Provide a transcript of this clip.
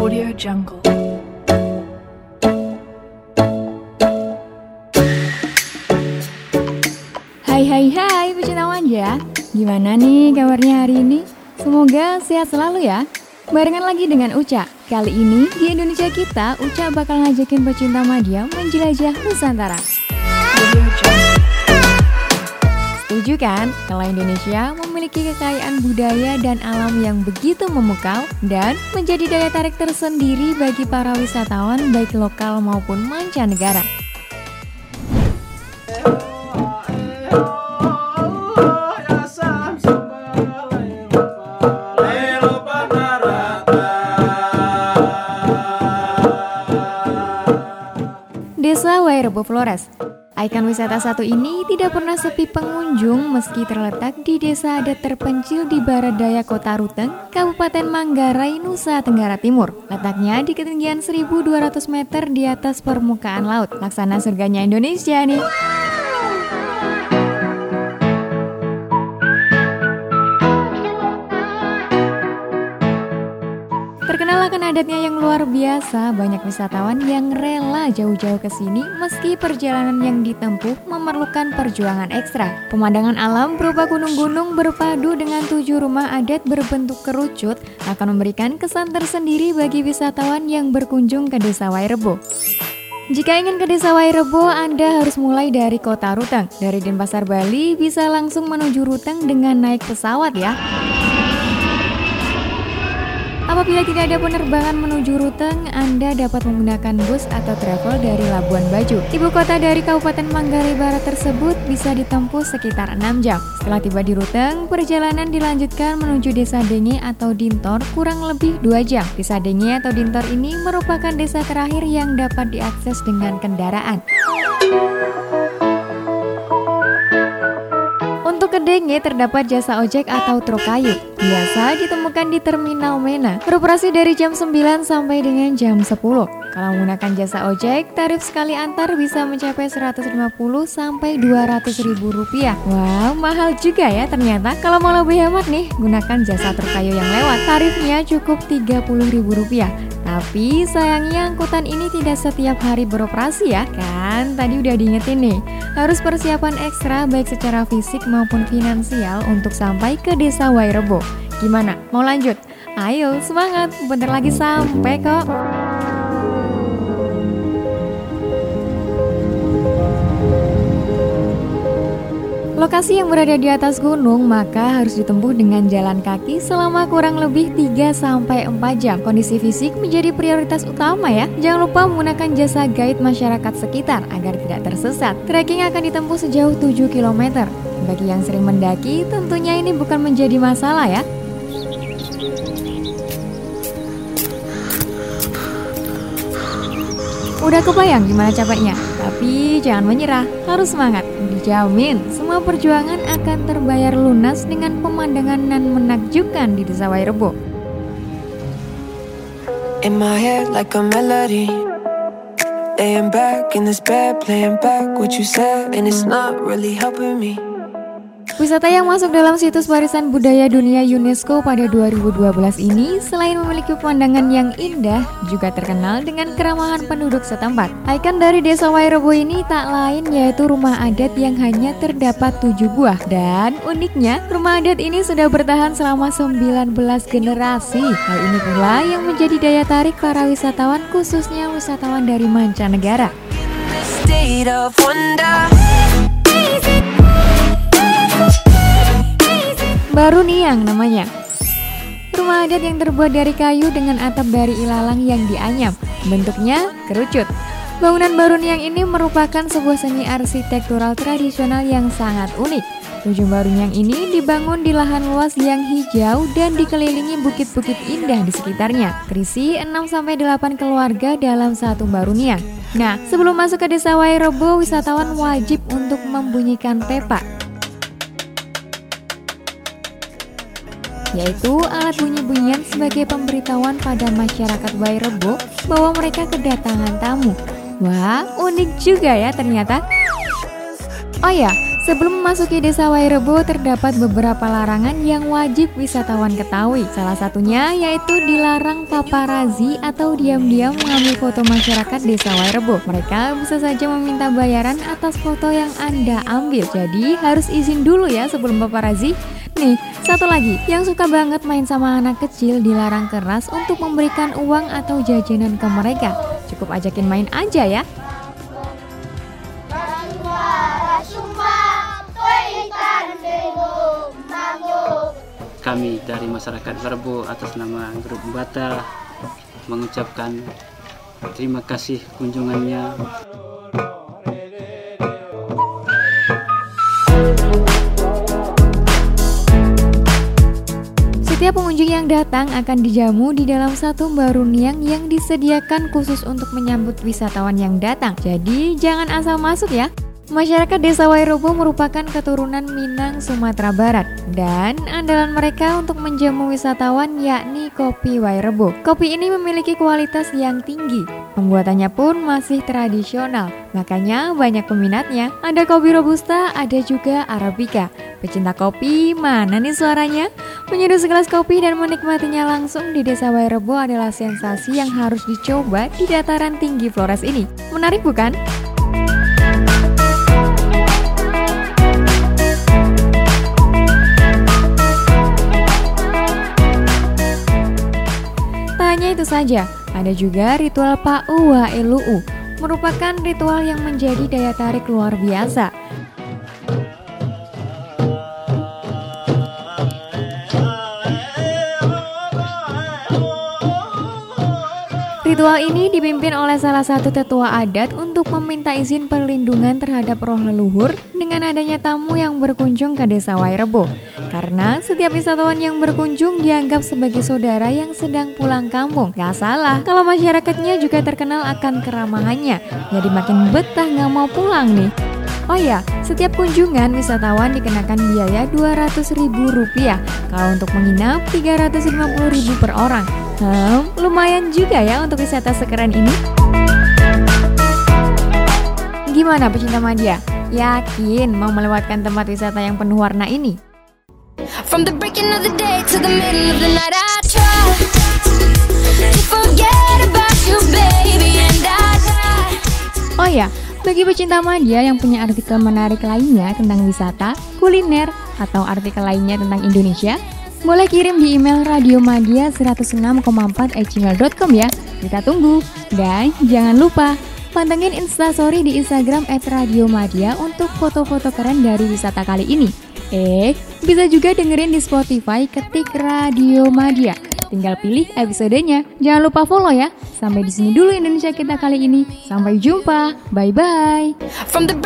Audio Jungle. Hai hai hai pecinta manja Gimana nih kabarnya hari ini? Semoga sehat selalu ya Barengan lagi dengan Uca Kali ini di Indonesia kita Uca bakal ngajakin pecinta media menjelajah Nusantara. Setuju kan kalau Indonesia memiliki kekayaan budaya dan alam yang begitu memukau dan menjadi daya tarik tersendiri bagi para wisatawan baik lokal maupun mancanegara. Desa Wairebo Flores. Ikon wisata satu ini tidak pernah sepi pengunjung meski terletak di desa adat terpencil di barat daya kota Ruteng, Kabupaten Manggarai, Nusa Tenggara Timur. Letaknya di ketinggian 1200 meter di atas permukaan laut. Laksana surganya Indonesia nih. Adatnya yang luar biasa, banyak wisatawan yang rela jauh-jauh ke sini meski perjalanan yang ditempuh memerlukan perjuangan ekstra. Pemandangan alam berupa gunung-gunung berpadu dengan tujuh rumah adat berbentuk kerucut akan memberikan kesan tersendiri bagi wisatawan yang berkunjung ke Desa Wairebo. Jika ingin ke Desa Wairebo, Anda harus mulai dari kota Ruteng. Dari Denpasar, Bali, bisa langsung menuju Ruteng dengan naik pesawat ya. Apabila tidak ada penerbangan menuju Ruteng, Anda dapat menggunakan bus atau travel dari Labuan Bajo. Ibu kota dari Kabupaten Manggarai Barat tersebut bisa ditempuh sekitar 6 jam. Setelah tiba di Ruteng, perjalanan dilanjutkan menuju Desa Denge atau Dintor kurang lebih 2 jam. Desa Denge atau Dintor ini merupakan desa terakhir yang dapat diakses dengan kendaraan. Denge terdapat jasa ojek atau truk kayu. Biasa ditemukan di Terminal Mena. Beroperasi dari jam 9 sampai dengan jam 10. Kalau menggunakan jasa ojek, tarif sekali antar bisa mencapai 150 sampai 200 ribu rupiah. Wow, mahal juga ya ternyata. Kalau mau lebih hemat nih, gunakan jasa truk kayu yang lewat. Tarifnya cukup 30 ribu rupiah. Tapi sayangnya angkutan ini tidak setiap hari beroperasi ya Kan tadi udah diingetin nih Harus persiapan ekstra baik secara fisik maupun finansial untuk sampai ke desa Wairebo Gimana? Mau lanjut? Ayo semangat, bentar lagi sampai kok Lokasi yang berada di atas gunung maka harus ditempuh dengan jalan kaki selama kurang lebih 3-4 jam. Kondisi fisik menjadi prioritas utama ya. Jangan lupa menggunakan jasa guide masyarakat sekitar agar tidak tersesat. Trekking akan ditempuh sejauh 7 km. Bagi yang sering mendaki, tentunya ini bukan menjadi masalah ya. Udah kebayang gimana capeknya? Tapi jangan menyerah, harus semangat. Dijamin, semua perjuangan akan terbayar lunas dengan pemandangan nan menakjubkan di Desa Wairebo. In my head like a melody Laying back in this bed Playing back what you said And it's not really helping me Wisata yang masuk dalam situs warisan budaya dunia UNESCO pada 2012 ini selain memiliki pemandangan yang indah, juga terkenal dengan keramahan penduduk setempat. Ikon dari desa Wairebo ini tak lain yaitu rumah adat yang hanya terdapat tujuh buah. Dan uniknya, rumah adat ini sudah bertahan selama 19 generasi. Hal ini pula yang menjadi daya tarik para wisatawan khususnya wisatawan dari mancanegara. Baru Niang namanya. Rumah adat yang terbuat dari kayu dengan atap dari ilalang yang dianyam. Bentuknya kerucut. Bangunan Baru Niang ini merupakan sebuah seni arsitektural tradisional yang sangat unik. Ujung Baru Niang ini dibangun di lahan luas yang hijau dan dikelilingi bukit-bukit indah di sekitarnya. Terisi 6-8 keluarga dalam satu Baru. Nah, sebelum masuk ke desa Wairebo, wisatawan wajib untuk membunyikan pepak. Yaitu alat bunyi-bunyian sebagai pemberitahuan pada masyarakat Wairebo bahwa mereka kedatangan tamu. Wah, unik juga ya ternyata. Oh ya, Sebelum memasuki desa Wairebo terdapat beberapa larangan yang wajib wisatawan ketahui. Salah satunya yaitu dilarang paparazi atau diam-diam mengambil foto masyarakat desa Wairebo. Mereka bisa saja meminta bayaran atas foto yang Anda ambil. Jadi harus izin dulu ya sebelum paparazi. Nih, satu lagi, yang suka banget main sama anak kecil dilarang keras untuk memberikan uang atau jajanan ke mereka. Cukup ajakin main aja ya. Kami dari masyarakat Verbo atas nama grup Bata mengucapkan terima kasih kunjungannya. Setiap pengunjung yang datang akan dijamu di dalam satu baruniang yang disediakan khusus untuk menyambut wisatawan yang datang. Jadi jangan asal masuk ya. Masyarakat Desa Wairobo merupakan keturunan Minang, Sumatera Barat dan andalan mereka untuk menjamu wisatawan yakni kopi Wairebo. Kopi ini memiliki kualitas yang tinggi, pembuatannya pun masih tradisional, makanya banyak peminatnya. Ada kopi robusta, ada juga arabica. Pecinta kopi, mana nih suaranya? Menyeduh segelas kopi dan menikmatinya langsung di Desa Wairebo adalah sensasi yang harus dicoba di dataran tinggi Flores ini. Menarik bukan? Hanya itu saja, ada juga ritual Pa'u wa Elu'u, merupakan ritual yang menjadi daya tarik luar biasa. Ritual ini dipimpin oleh salah satu tetua adat untuk meminta izin perlindungan terhadap roh leluhur dengan adanya tamu yang berkunjung ke desa Wairebo. Karena setiap wisatawan yang berkunjung dianggap sebagai saudara yang sedang pulang kampung. Gak salah, kalau masyarakatnya juga terkenal akan keramahannya. Jadi makin betah gak mau pulang nih. Oh ya, setiap kunjungan wisatawan dikenakan biaya Rp200.000. Kalau untuk menginap Rp350.000 per orang. Hmm, lumayan juga ya untuk wisata sekeren ini. Gimana pecinta media? Yakin mau melewatkan tempat wisata yang penuh warna ini? From the breaking of the day to the middle of the night I try to forget about you baby and I try Oh ya, bagi pecinta media yang punya artikel menarik lainnya tentang wisata, kuliner, atau artikel lainnya tentang Indonesia, boleh kirim di email radiomadia 106,4 gmail.com ya. Kita tunggu. Dan jangan lupa pantengin instastory di Instagram @radiomadia untuk foto-foto keren dari wisata kali ini. Eh, bisa juga dengerin di Spotify ketik Radio Madia. Tinggal pilih episodenya. Jangan lupa follow ya. Sampai di sini dulu Indonesia kita kali ini. Sampai jumpa. Bye bye. From the